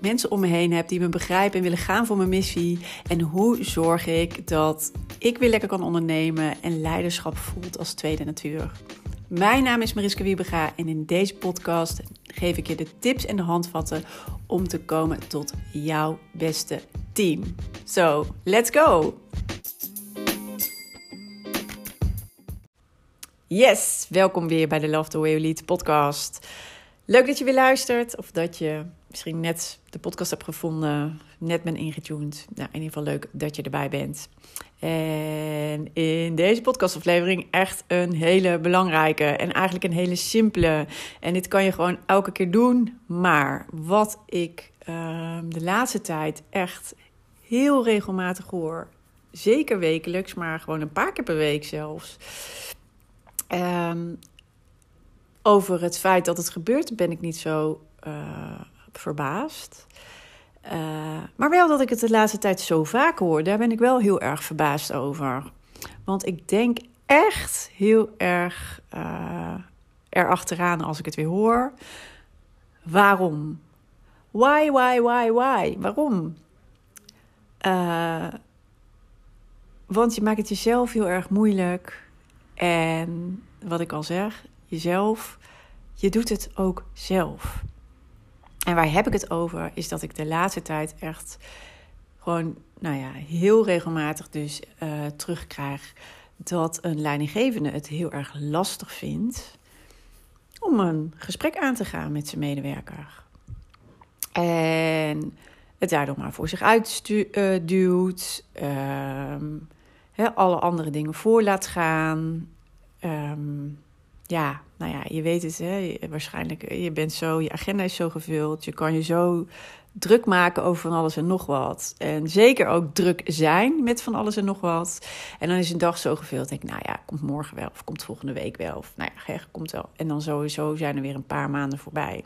mensen om me heen heb die me begrijpen en willen gaan voor mijn missie? En hoe zorg ik dat ik weer lekker kan ondernemen en leiderschap voelt als tweede natuur? Mijn naam is Mariska Wiebega en in deze podcast geef ik je de tips en de handvatten om te komen tot jouw beste team. So, let's go! Yes, welkom weer bij de Love the Way You Lead podcast. Leuk dat je weer luistert of dat je misschien net de podcast hebt gevonden, net ben ingetuned. Nou, in ieder geval leuk dat je erbij bent. En in deze podcastaflevering echt een hele belangrijke en eigenlijk een hele simpele. En dit kan je gewoon elke keer doen. Maar wat ik uh, de laatste tijd echt heel regelmatig hoor, zeker wekelijks, maar gewoon een paar keer per week zelfs. Um, over het feit dat het gebeurt, ben ik niet zo uh, verbaasd. Uh, maar wel dat ik het de laatste tijd zo vaak hoor, daar ben ik wel heel erg verbaasd over. Want ik denk echt heel erg uh, erachteraan als ik het weer hoor. Waarom? Why, why, why, why? Waarom? Uh, want je maakt het jezelf heel erg moeilijk. En wat ik al zeg, jezelf, je doet het ook zelf. En waar heb ik het over? Is dat ik de laatste tijd echt gewoon, nou ja, heel regelmatig dus uh, terugkrijg dat een leidinggevende het heel erg lastig vindt om een gesprek aan te gaan met zijn medewerker. En het daardoor maar voor zich uitduwt, uh, uh, alle andere dingen voor laat gaan. Um, ja, nou ja, je weet het, hè? waarschijnlijk, je bent zo, je agenda is zo gevuld, je kan je zo druk maken over van alles en nog wat. En zeker ook druk zijn met van alles en nog wat. En dan is een dag zo gevuld, denk nou ja, komt morgen wel, of komt volgende week wel, of nou ja, komt wel. En dan sowieso zijn er weer een paar maanden voorbij.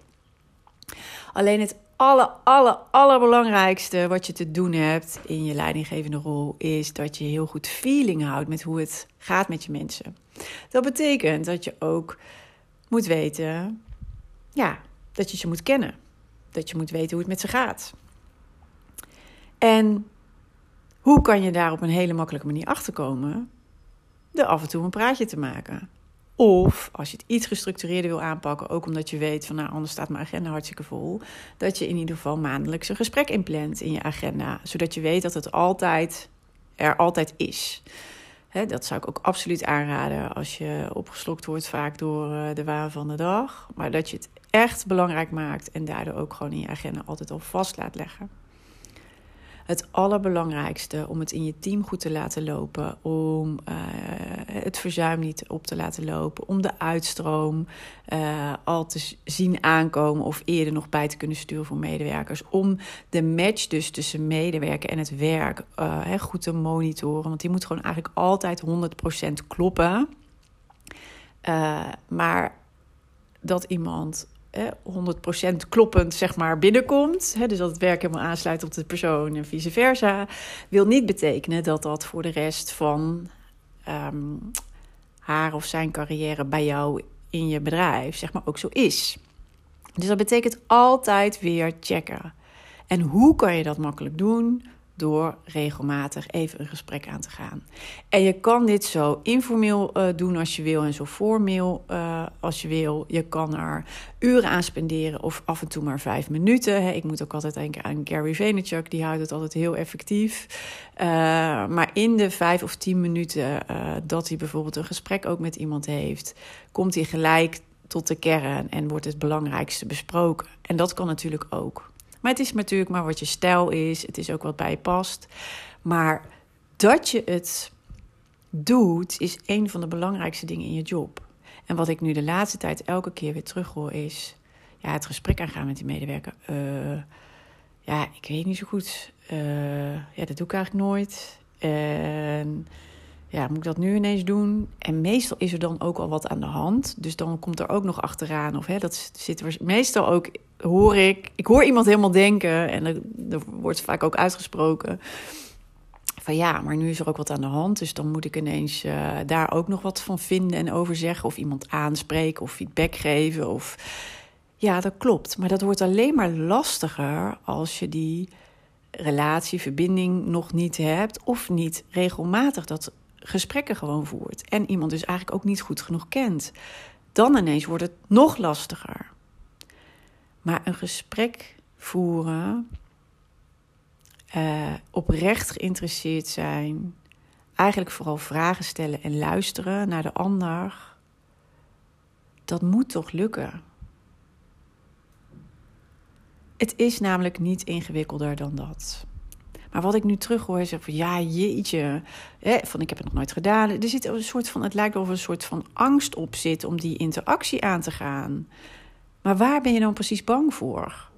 Alleen het aller, aller, allerbelangrijkste wat je te doen hebt in je leidinggevende rol is dat je heel goed feeling houdt met hoe het gaat met je mensen. Dat betekent dat je ook moet weten, ja, dat je ze moet kennen. Dat je moet weten hoe het met ze gaat. En hoe kan je daar op een hele makkelijke manier achterkomen? Door af en toe een praatje te maken. Of als je het iets gestructureerder wil aanpakken, ook omdat je weet van nou anders staat mijn agenda hartstikke vol, dat je in ieder geval maandelijks een gesprek inplant in je agenda, zodat je weet dat het altijd er altijd is. Dat zou ik ook absoluut aanraden als je opgeslokt wordt vaak door eh, de waan van de dag. Maar dat je het echt belangrijk maakt en daardoor ook gewoon in je agenda altijd al vast laat leggen het allerbelangrijkste om het in je team goed te laten lopen, om uh, het verzuim niet op te laten lopen, om de uitstroom uh, al te zien aankomen of eerder nog bij te kunnen sturen voor medewerkers, om de match dus tussen medewerker en het werk uh, goed te monitoren, want die moet gewoon eigenlijk altijd 100% kloppen. maar dat iemand 100% kloppend zeg maar, binnenkomt. dus dat het werk helemaal aansluit op de persoon en vice versa. Wil niet betekenen dat dat voor de rest van um, haar of zijn carrière bij jou in je bedrijf zeg maar, ook zo is. Dus dat betekent altijd weer checken. En hoe kan je dat makkelijk doen? Door regelmatig even een gesprek aan te gaan. En je kan dit zo informeel uh, doen als je wil en zo formeel uh, als je wil. Je kan er uren aan spenderen of af en toe maar vijf minuten. Ik moet ook altijd denken aan Gary Vaynerchuk, die houdt het altijd heel effectief. Uh, maar in de vijf of tien minuten dat hij bijvoorbeeld een gesprek ook met iemand heeft, komt hij gelijk tot de kern en wordt het belangrijkste besproken. En dat kan natuurlijk ook. Maar het is natuurlijk maar wat je stijl is. Het is ook wat bij je past. Maar dat je het doet, is een van de belangrijkste dingen in je job. En wat ik nu de laatste tijd elke keer weer terughoor is... Ja, het gesprek aangaan met die medewerker. Uh, ja, ik weet niet zo goed. Uh, ja, dat doe ik eigenlijk nooit. En ja, moet ik dat nu ineens doen? En meestal is er dan ook al wat aan de hand. Dus dan komt er ook nog achteraan. Of hè, dat zit meestal ook, hoor ik, ik hoor iemand helemaal denken. En er, wordt vaak ook uitgesproken. Van ja, maar nu is er ook wat aan de hand. Dus dan moet ik ineens uh, daar ook nog wat van vinden en over zeggen. Of iemand aanspreken of feedback geven. Of ja, dat klopt. Maar dat wordt alleen maar lastiger als je die relatie, verbinding nog niet hebt. Of niet regelmatig dat gesprekken gewoon voert. En iemand dus eigenlijk ook niet goed genoeg kent. Dan ineens wordt het nog lastiger. Maar een gesprek voeren, uh, oprecht geïnteresseerd zijn, eigenlijk vooral vragen stellen en luisteren naar de ander, dat moet toch lukken. Het is namelijk niet ingewikkelder dan dat. Maar wat ik nu terug hoor, zeg van ja, jeetje, hè, van ik heb het nog nooit gedaan. Er zit een soort van, het lijkt of er een soort van angst op zit om die interactie aan te gaan. Maar waar ben je dan precies bang voor?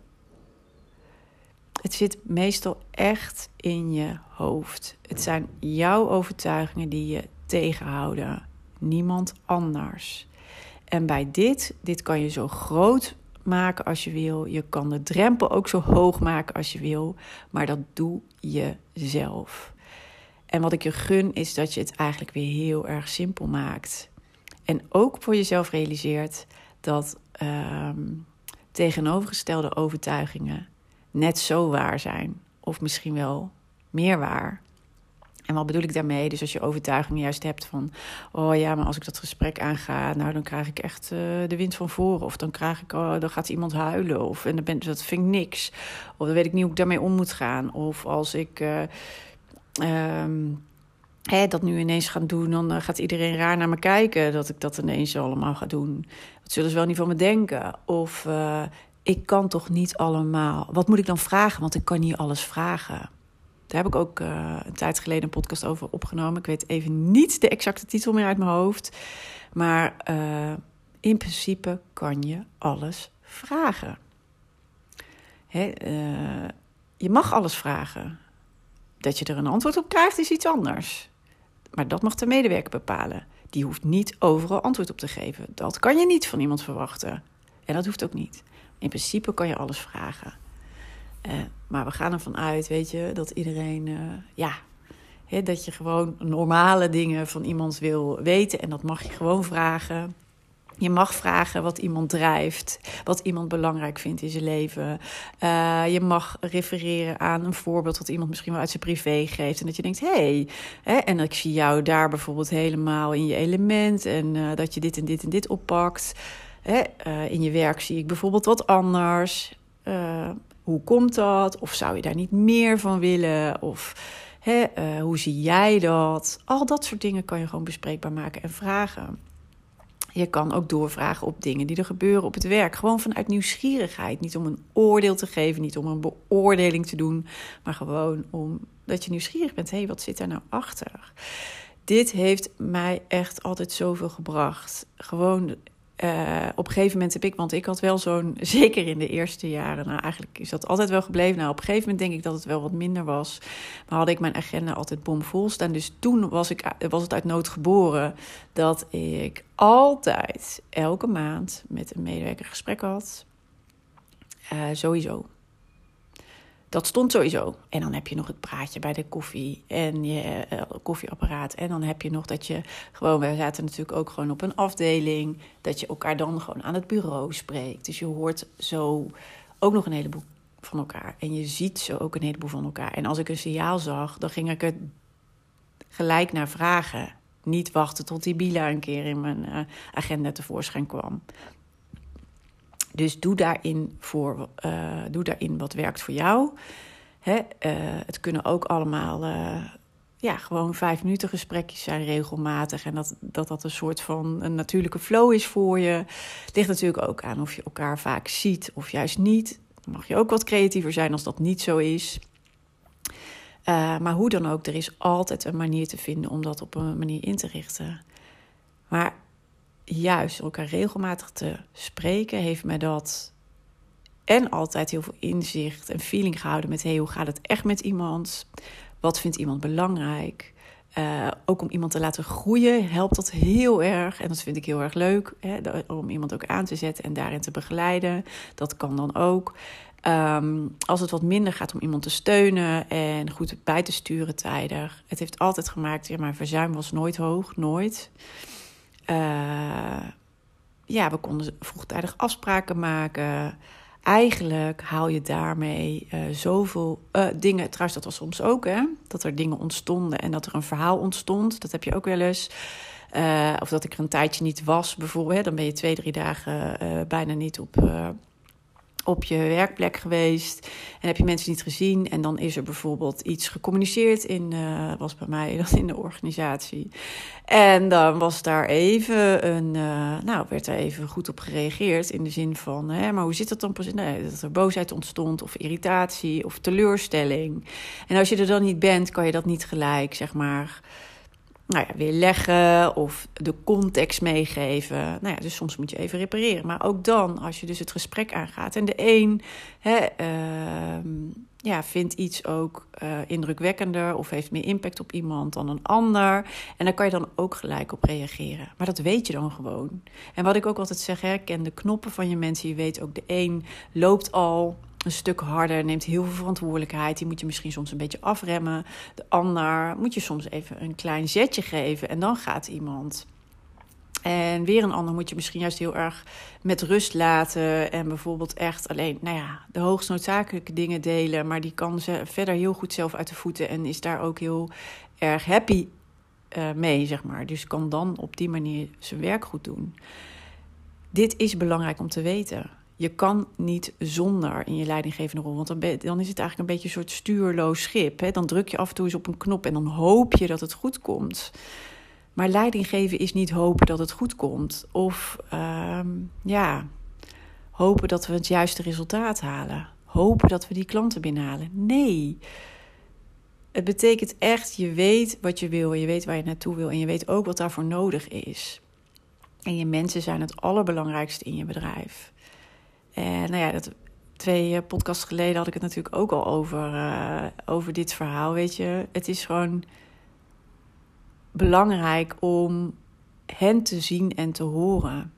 Het zit meestal echt in je hoofd. Het zijn jouw overtuigingen die je tegenhouden, niemand anders. En bij dit, dit kan je zo groot maken als je wil. Je kan de drempel ook zo hoog maken als je wil. Maar dat doe je zelf. En wat ik je gun is dat je het eigenlijk weer heel erg simpel maakt. En ook voor jezelf realiseert dat uh, tegenovergestelde overtuigingen net zo waar zijn. Of misschien wel meer waar. En wat bedoel ik daarmee? Dus als je overtuiging juist hebt van, oh ja, maar als ik dat gesprek aanga, nou dan krijg ik echt uh, de wind van voren. Of dan krijg ik, oh, dan gaat iemand huilen. Of en dan ben, dat vind ik niks. Of dan weet ik niet hoe ik daarmee om moet gaan. Of als ik uh, um, hè, dat nu ineens ga doen, dan uh, gaat iedereen raar naar me kijken dat ik dat ineens allemaal ga doen. Dat zullen ze wel niet van me denken. Of ik kan toch niet allemaal. Wat moet ik dan vragen? Want ik kan niet alles vragen. Daar heb ik ook uh, een tijd geleden een podcast over opgenomen. Ik weet even niet de exacte titel meer uit mijn hoofd. Maar in principe kan je alles vragen. Hè, je mag alles vragen. Dat je er een antwoord op krijgt is iets anders. Maar dat mag de medewerker bepalen. Die hoeft niet overal antwoord op te geven. Dat kan je niet van iemand verwachten. En dat hoeft ook niet. In principe kan je alles vragen. Uh, maar we gaan ervan uit, weet je, dat iedereen, uh, ja, dat je gewoon normale dingen van iemand wil weten. En dat mag je gewoon vragen. Je mag vragen wat iemand drijft, wat iemand belangrijk vindt in zijn leven. Uh, je mag refereren aan een voorbeeld wat iemand misschien wel uit zijn privé geeft. En dat je denkt, hé, hey, en ik zie jou daar bijvoorbeeld helemaal in je element. En uh, dat je dit en dit en dit oppakt. Hè, uh, in je werk zie ik bijvoorbeeld wat anders. Hoe komt dat? Of zou je daar niet meer van willen? Of hè, hoe zie jij dat? Al dat soort dingen kan je gewoon bespreekbaar maken en vragen. Je kan ook doorvragen op dingen die er gebeuren op het werk. Gewoon vanuit nieuwsgierigheid. Niet om een oordeel te geven, niet om een beoordeling te doen. Maar gewoon omdat je nieuwsgierig bent. Hé, hey, wat zit daar nou achter? Dit heeft mij echt altijd zoveel gebracht. Gewoon uh, op een gegeven moment heb ik, want ik had wel zo'n, zeker in de eerste jaren, nou eigenlijk is dat altijd wel gebleven. Nou, op een gegeven moment denk ik dat het wel wat minder was. Maar had ik mijn agenda altijd bomvol staan. Dus toen was, ik, was het uit nood geboren dat ik altijd, elke maand, met een medewerker gesprek had. Uh, sowieso. Dat stond sowieso. En dan heb je nog het praatje bij de koffie en je uh, koffieapparaat. En dan heb je nog dat je gewoon, we zaten natuurlijk ook gewoon op een afdeling, dat je elkaar dan gewoon aan het bureau spreekt. Dus je hoort zo ook nog een heleboel van elkaar. En je ziet zo ook een heleboel van elkaar. En als ik een signaal zag, dan ging ik er gelijk naar vragen. Niet wachten tot die Bila een keer in mijn uh, agenda tevoorschijn kwam. Dus doe daarin, voor, uh, doe daarin wat werkt voor jou. Hè? Uh, het kunnen ook allemaal uh, ja, gewoon vijf minuten gesprekjes zijn regelmatig. En dat, dat dat een soort van een natuurlijke flow is voor je. Het ligt natuurlijk ook aan of je elkaar vaak ziet of juist niet. Dan mag je ook wat creatiever zijn als dat niet zo is. maar hoe dan ook, er is altijd een manier te vinden om dat op een manier in te richten. Maar juist elkaar regelmatig te spreken, heeft mij dat en altijd heel veel inzicht en feeling gehouden met hey, hoe gaat het echt met iemand? Wat vindt iemand belangrijk? Uh, ook om iemand te laten groeien helpt dat heel erg. En dat vind ik heel erg leuk. Hè, om iemand ook aan te zetten en daarin te begeleiden. Dat kan dan ook. Um, als het wat minder gaat om iemand te steunen en goed bij te sturen tijdig. Het heeft altijd gemaakt, ja, mijn verzuim was nooit hoog, nooit. Uh, ja, we konden vroegtijdig afspraken maken. Eigenlijk haal je daarmee uh, zoveel uh, dingen. Trouwens, dat was soms ook, hè? Dat er dingen ontstonden en dat er een verhaal ontstond. Dat heb je ook wel eens. Of dat ik er een tijdje niet was, bijvoorbeeld. Hè? Dan ben je twee, drie dagen bijna niet op op je werkplek geweest en heb je mensen niet gezien. En dan is er bijvoorbeeld iets gecommuniceerd in, uh, was bij mij dan in de organisatie. En dan was daar even een, uh, nou, werd er even goed op gereageerd in de zin van, hè, maar hoe zit dat dan precies? Nee, dat er boosheid ontstond of irritatie of teleurstelling. En als je er dan niet bent, kan je dat niet gelijk, zeg maar nou ja, weer leggen of de context meegeven. Nou ja, dus soms moet je even repareren. Maar ook dan, als je dus het gesprek aangaat. En de een hè, uh, ja, vindt iets ook uh, indrukwekkender of heeft meer impact op iemand dan een ander. En daar kan je dan ook gelijk op reageren. Maar dat weet je dan gewoon. En wat ik ook altijd zeg, hè, ken de knoppen van je mensen. Je weet ook, de een loopt al een stuk harder, neemt heel veel verantwoordelijkheid. Die moet je misschien soms een beetje afremmen. De ander moet je soms even een klein zetje geven en dan gaat iemand. En weer een ander moet je misschien juist heel erg met rust laten. En bijvoorbeeld echt alleen, nou ja, de hoogst noodzakelijke dingen delen. Maar die kan ze verder heel goed zelf uit de voeten. En is daar ook heel erg happy uh, mee, zeg maar. Dus kan dan op die manier zijn werk goed doen. Dit is belangrijk om te weten. Je kan niet zonder in je leidinggevende rol. Want dan, dan is het eigenlijk een beetje een soort stuurloos schip. Hè? Dan druk je af en toe eens op een knop en dan hoop je dat het goed komt. Maar leidinggeven is niet hopen dat het goed komt. Of uh, ja, hopen dat we het juiste resultaat halen. Hopen dat we die klanten binnenhalen. Nee. Het betekent echt, je weet wat je wil, je weet waar je naartoe wil en je weet ook wat daarvoor nodig is. En je mensen zijn het allerbelangrijkste in je bedrijf. En nou ja, dat, twee eh, podcasts geleden had ik het natuurlijk ook al over, uh, over dit verhaal. Weet je, het is gewoon belangrijk om hen te zien en te horen.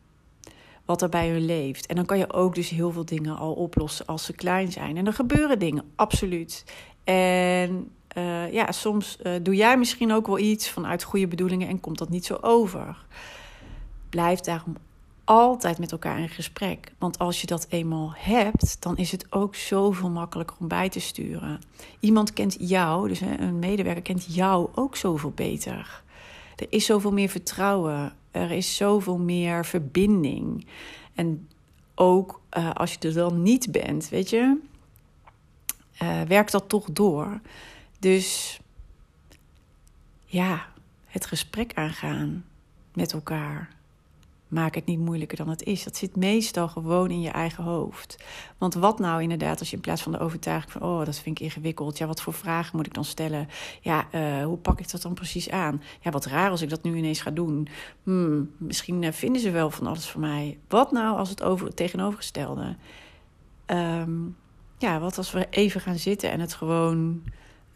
Wat er bij hun leeft. En dan kan je ook dus heel veel dingen al oplossen als ze klein zijn. En er gebeuren dingen, absoluut. En uh, ja, soms doe jij misschien ook wel iets vanuit goede bedoelingen en komt dat niet zo over. Blijf daarom altijd met elkaar in gesprek. Want als je dat eenmaal hebt, dan is het ook zoveel makkelijker om bij te sturen. Iemand kent jou, dus een medewerker kent jou ook zoveel beter. Er is zoveel meer vertrouwen. Er is zoveel meer verbinding. En ook uh, als je er dan niet bent, weet je, uh, werkt dat toch door. Dus ja, het gesprek aangaan met elkaar maak het niet moeilijker dan het is. Dat zit meestal gewoon in je eigen hoofd. Want wat nou inderdaad, als je in plaats van de overtuiging van, oh, dat vind ik ingewikkeld. Ja, wat voor vragen moet ik dan stellen? Ja, uh, hoe pak ik dat dan precies aan? Ja, wat raar als ik dat nu ineens ga doen. Hmm, misschien uh, vinden ze wel van alles van mij. Wat nou als het over tegenovergestelde? Um, ja, wat als we even gaan zitten en het gewoon.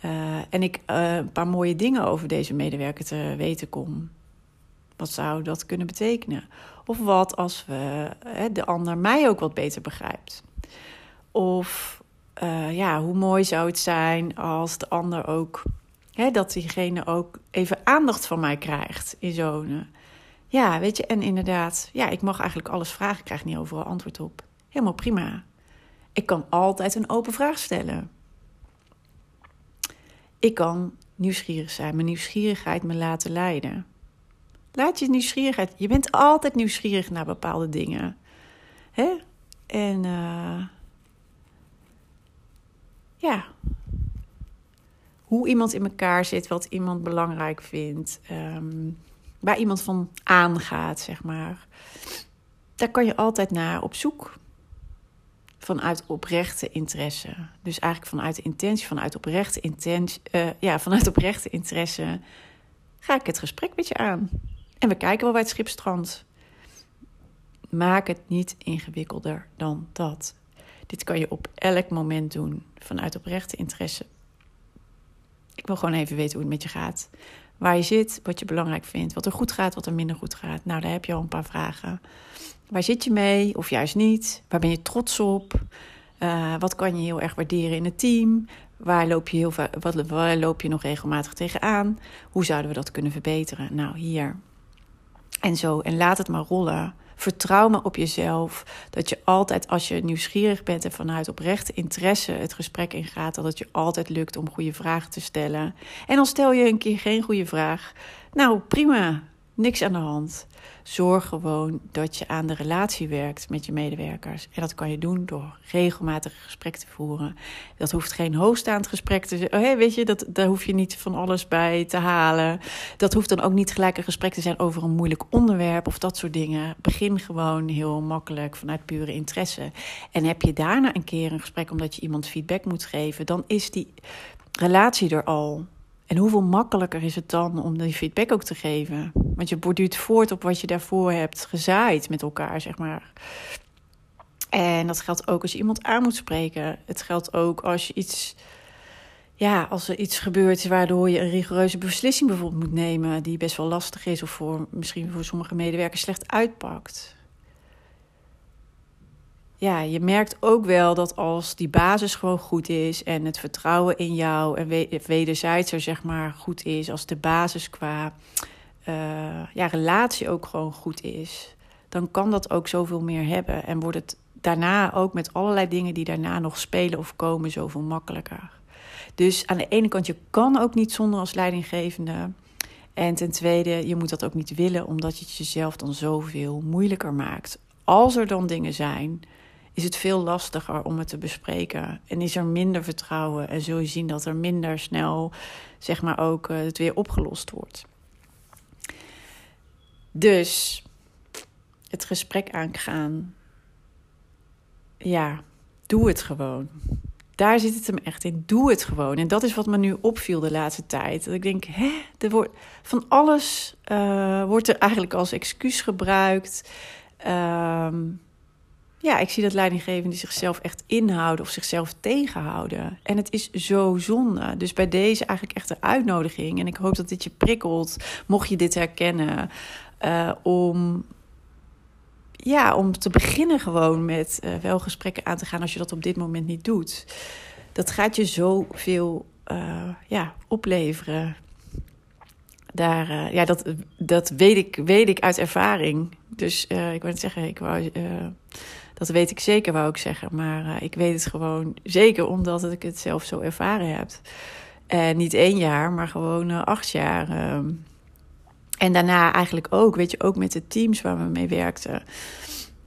Uh, en ik een paar mooie dingen over deze medewerker te weten kom. Wat zou dat kunnen betekenen? Of wat als we, hè, de ander mij ook wat beter begrijpt? Of uh, ja, hoe mooi zou het zijn als de ander ook, hè, dat diegene ook even aandacht van mij krijgt in zo'n. Ja, weet je, en inderdaad, ja, ik mag eigenlijk alles vragen, ik krijg niet overal antwoord op. Helemaal prima. Ik kan altijd een open vraag stellen. Ik kan nieuwsgierig zijn, mijn nieuwsgierigheid me laten leiden. Laat je nieuwsgierigheid. Je bent altijd nieuwsgierig naar bepaalde dingen. Hè? En uh, ja. Hoe iemand in elkaar zit, wat iemand belangrijk vindt. Um, waar iemand van aangaat, zeg maar. Daar kan je altijd naar op zoek. Vanuit oprechte interesse. Dus eigenlijk vanuit intentie, vanuit oprechte intentie. Uh, ja, vanuit oprechte interesse ga ik het gesprek met je aan. En we kijken wel bij het schip strandt. Maak het niet ingewikkelder dan dat. Dit kan je op elk moment doen vanuit oprechte interesse. Ik wil gewoon even weten hoe het met je gaat. waar je zit, wat je belangrijk vindt, wat er goed gaat, wat er minder goed gaat. Nou, daar heb je al een paar vragen. Waar zit je mee, of juist niet? Waar ben je trots op? Uh, wat kan je heel erg waarderen in het team? Waar loop je, heel wat, waar loop je nog regelmatig tegenaan? Hoe zouden we dat kunnen verbeteren? Nou, hier. En zo. En laat het maar rollen. Vertrouw me op jezelf. Dat je altijd, als je nieuwsgierig bent en vanuit oprechte interesse het gesprek ingaat, dat het je altijd lukt om goede vragen te stellen. En dan stel je een keer geen goede vraag. Nou, prima. Niks aan de hand. Zorg gewoon dat je aan de relatie werkt met je medewerkers. En dat kan je doen door regelmatig gesprek te voeren. Dat hoeft geen hoogstaand gesprek te zijn. Oh, hey, weet je, dat, daar hoef je niet van alles bij te halen. Dat hoeft dan ook niet gelijk een gesprek te zijn over een moeilijk onderwerp of dat soort dingen. Begin gewoon heel makkelijk vanuit pure interesse. En heb je daarna een keer een gesprek omdat je iemand feedback moet geven, dan is die relatie er al. En hoeveel makkelijker is het dan om die feedback ook te geven? Want je borduurt voort op wat je daarvoor hebt gezaaid met elkaar, zeg maar. En dat geldt ook als je iemand aan moet spreken. Het geldt ook als je iets. Ja, als er iets gebeurt waardoor je een rigoureuze beslissing bijvoorbeeld moet nemen, die best wel lastig is of voor misschien voor sommige medewerkers slecht uitpakt ja, je merkt ook wel dat als die basis gewoon goed is en het vertrouwen in jou en wederzijds er zeg maar goed is, als de basis qua uh, ja, relatie ook gewoon goed is, dan kan dat ook zoveel meer hebben en wordt het daarna ook met allerlei dingen die daarna nog spelen of komen zoveel makkelijker. Dus aan de ene kant, je kan ook niet zonder als leidinggevende. En ten tweede, je moet dat ook niet willen, omdat je het jezelf dan zoveel moeilijker maakt. Als er dan dingen zijn is het veel lastiger om het te bespreken. En is er minder vertrouwen en zul je zien dat er minder snel, zeg maar, ook uh, het weer opgelost wordt. Dus het gesprek aangaan. Ja, doe het gewoon. Daar zit het hem echt in. Doe het gewoon. En dat is wat me nu opviel de laatste tijd. Dat ik denk, hè, van alles uh, wordt er eigenlijk als excuus gebruikt. Uh, ja, ik zie dat leidinggevenden zichzelf echt inhouden of zichzelf tegenhouden. En het is zo zonde. Dus bij deze eigenlijk echt een uitnodiging. En ik hoop dat dit je prikkelt, mocht je dit herkennen, uh, om, ja, om te beginnen gewoon met uh, wel gesprekken aan te gaan als je dat op dit moment niet doet. Dat gaat je zoveel uh, ja, opleveren. Daar, ja, dat, dat weet, ik, weet ik uit ervaring. Dus ik wil het zeggen, ik wou dat weet ik zeker, wou ik zeggen. Maar ik weet het gewoon zeker omdat ik het zelf zo ervaren heb. En niet één jaar, maar gewoon acht jaar. Uh, en daarna eigenlijk ook, weet je, ook met de teams waar we mee werkten.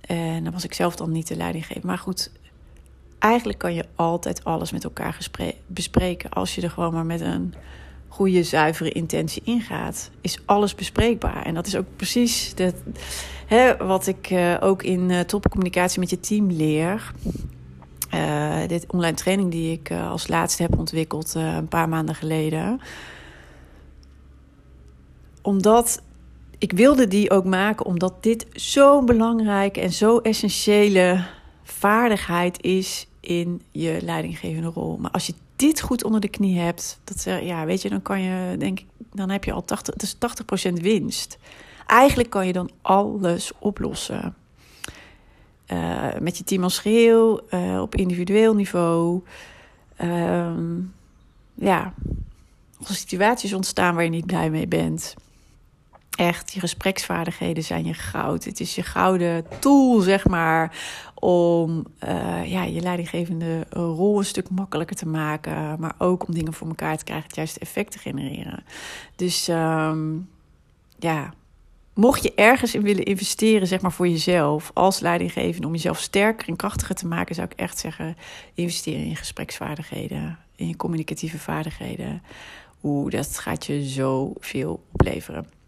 En dan was ik zelf dan niet de leidinggever. Maar goed, eigenlijk kan je altijd alles met elkaar bespreken. Als je er gewoon maar met een goede, zuivere intentie ingaat, is alles bespreekbaar. En dat is ook precies de, hè, wat ik uh, ook in uh, topcommunicatie met je team leer. Uh, dit online training die ik als laatste heb ontwikkeld een paar maanden geleden. Omdat ik wilde die ook maken, omdat dit zo'n belangrijke en zo essentiële vaardigheid is in je leidinggevende rol. Maar als je dit goed onder de knie hebt, dat, ja, weet je, dan kan je, denk ik, dan heb je al 80, het is 80% winst. Eigenlijk kan je dan alles oplossen. Uh, met je team als geheel, uh, op individueel niveau. Uh, ja, als situaties ontstaan waar je niet blij mee bent. Echt, je gespreksvaardigheden zijn je goud. Het is je gouden tool, zeg maar, om uh, ja, je leidinggevende rol een stuk makkelijker te maken. Maar ook om dingen voor elkaar te krijgen, het juiste effect te genereren. Dus um, ja, mocht je ergens in willen investeren, zeg maar voor jezelf, als leidinggevende, om jezelf sterker en krachtiger te maken, zou ik echt zeggen: investeer in gespreksvaardigheden, in je communicatieve vaardigheden. Oeh, dat gaat je zoveel opleveren.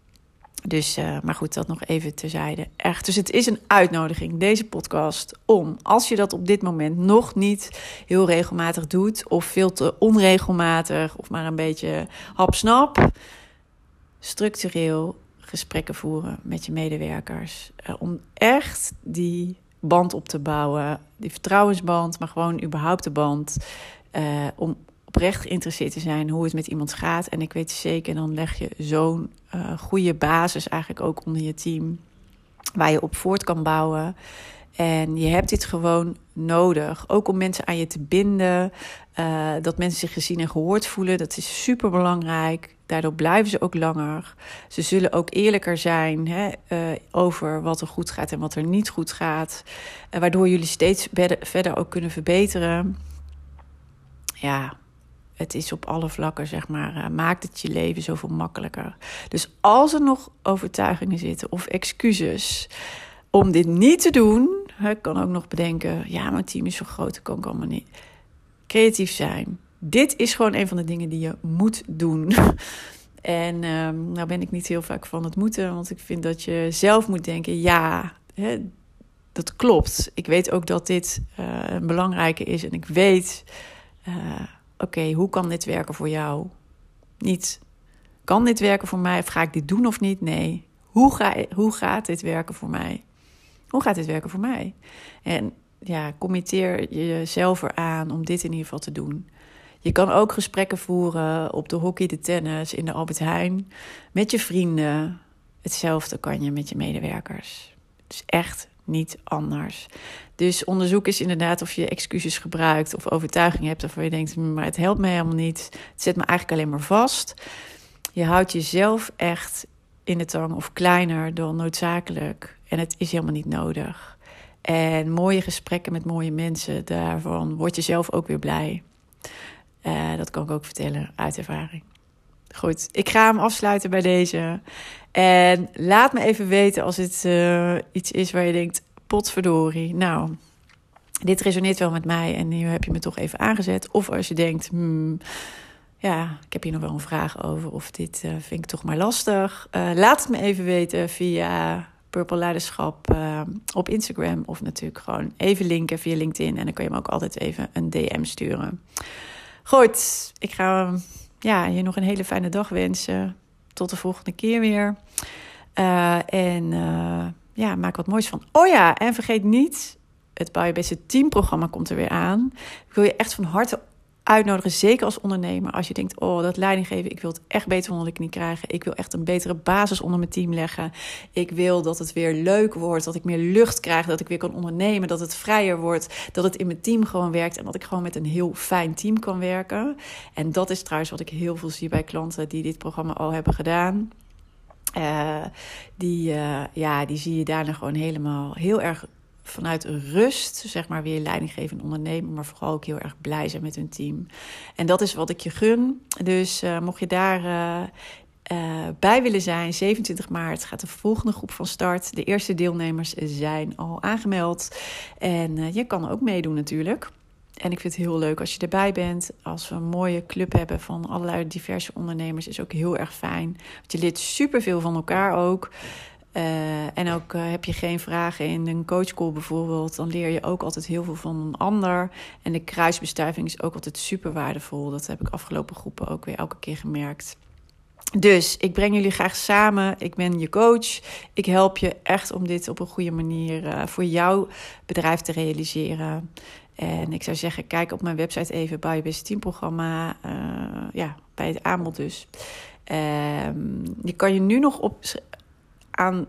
Dus, uh, maar goed, dat nog even terzijde. Echt. Dus het is een uitnodiging, deze podcast, om als je dat op dit moment nog niet heel regelmatig doet, of veel te onregelmatig, of maar een beetje hapsnap, structureel gesprekken voeren met je medewerkers. Uh, om echt die band op te bouwen, die vertrouwensband, maar gewoon überhaupt de band. Uh, om oprecht geïnteresseerd te zijn hoe het met iemand gaat. En ik weet zeker, dan leg je zo'n uh, goede basis eigenlijk ook onder je team. Waar je op voort kan bouwen. En je hebt dit gewoon nodig. Ook om mensen aan je te binden. Uh, dat mensen zich gezien en gehoord voelen. Dat is super belangrijk. Daardoor blijven ze ook langer. Ze zullen ook eerlijker zijn hè, uh, over wat er goed gaat en wat er niet goed gaat. Uh, waardoor jullie steeds verder ook kunnen verbeteren. Ja, het is op alle vlakken, zeg maar, maakt het je leven zoveel makkelijker. Dus als er nog overtuigingen zitten of excuses om dit niet te doen, kan ook nog bedenken, ja, mijn team is zo groot, dat kan ik allemaal niet. Creatief zijn. Dit is gewoon een van de dingen die je moet doen. En um, nou ben ik niet heel vaak van het moeten, want ik vind dat je zelf moet denken, ja, hè, dat klopt. Ik weet ook dat dit uh, een belangrijke is en ik weet, oké, okay, hoe kan dit werken voor jou? Niet, kan dit werken voor mij of ga ik dit doen of niet? Nee, hoe, ga, hoe gaat dit werken voor mij? Hoe gaat dit werken voor mij? En ja, committeer jezelf eraan om dit in ieder geval te doen. Je kan ook gesprekken voeren op de hockey, de tennis, in de Albert Heijn, met je vrienden. Hetzelfde kan je met je medewerkers. Is echt niet anders. Dus onderzoek is inderdaad of je excuses gebruikt of overtuigingen hebt waarvan je denkt, hm, maar het helpt me helemaal niet. Het zet me eigenlijk alleen maar vast. Je houdt jezelf echt in de tang of kleiner dan noodzakelijk. En het is helemaal niet nodig. En mooie gesprekken met mooie mensen, daarvan word je zelf ook weer blij. Uh, dat kan ik ook vertellen uit ervaring. Goed, ik ga hem afsluiten bij deze. En laat me even weten als het uh, iets is waar je denkt: potverdorie. Nou, dit resoneert wel met mij en nu heb je me toch even aangezet. Of als je denkt: hmm, ja, ik heb hier nog wel een vraag over. Of dit uh, vind ik toch maar lastig. Uh, laat het me even weten via Purple Leiderschap op Instagram. Of natuurlijk gewoon even linken via LinkedIn. En dan kun je me ook altijd even een DM sturen. Goed, ik ga ja, je nog een hele fijne dag wensen. Tot de volgende keer weer. En ja, maak wat moois van. Oh ja, en vergeet niet, het Bouw Je Beste teamprogramma komt er weer aan. Ik wil je echt van harte uitnodigen, zeker als ondernemer. Als je denkt, oh, dat leidinggeven, ik wil het echt beter onder de knie krijgen. Ik wil echt een betere basis onder mijn team leggen. Ik wil dat het weer leuk wordt, dat ik meer lucht krijg, dat ik weer kan ondernemen, dat het vrijer wordt, dat het in mijn team gewoon werkt en dat ik gewoon met een heel fijn team kan werken. En dat is trouwens wat ik heel veel zie bij klanten die dit programma al hebben gedaan. Uh, die, uh, ja, die zie je daarna gewoon helemaal heel erg vanuit rust, zeg maar, weer leidinggevend ondernemen, maar vooral ook heel erg blij zijn met hun team. En dat is wat ik je gun. Dus uh, mocht je daar bij willen zijn, 27 maart gaat de volgende groep van start. De eerste deelnemers zijn al aangemeld. En je kan ook meedoen natuurlijk. En ik vind het heel leuk als je erbij bent. Als we een mooie club hebben van allerlei diverse ondernemers, is ook heel erg fijn. Want je leert superveel van elkaar ook. Uh, en ook uh, heb je geen vragen in een coachcall bijvoorbeeld, dan leer je ook altijd heel veel van een ander. En de kruisbestuiving is ook altijd super waardevol. Dat heb ik afgelopen groepen ook weer elke keer gemerkt. Dus ik breng jullie graag samen. Ik ben je coach. Ik help je echt om dit op een goede manier uh, voor jouw bedrijf te realiseren. En ik zou zeggen, kijk op mijn website even bij je beste teamprogramma. ja, bij het aanbod dus. Ehm, je kan je nu nog op, aan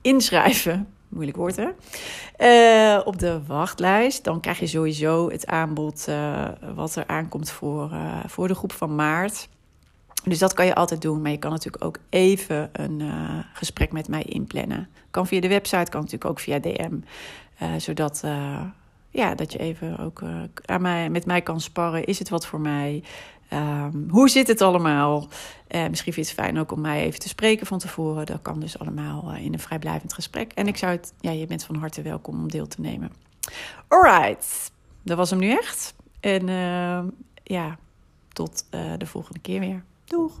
inschrijven. Moeilijk woord, hè? Uh, op de wachtlijst. Dan krijg je sowieso het aanbod wat er aankomt voor, voor de groep van maart. Dus dat kan je altijd doen. Maar je kan natuurlijk ook even een gesprek met mij inplannen. Kan via de website, kan natuurlijk ook via DM. zodat ja, dat je even ook aan mij, met mij kan sparren. Is het wat voor mij? Um, hoe zit het allemaal? Uh, misschien vind je het fijn ook om mij even te spreken van tevoren. Dat kan dus allemaal uh, in een vrijblijvend gesprek. En ik zou het, ja, je bent van harte welkom om deel te nemen. Alright, dat was hem nu echt. En uh, ja, tot eh, de volgende keer weer. Doeg!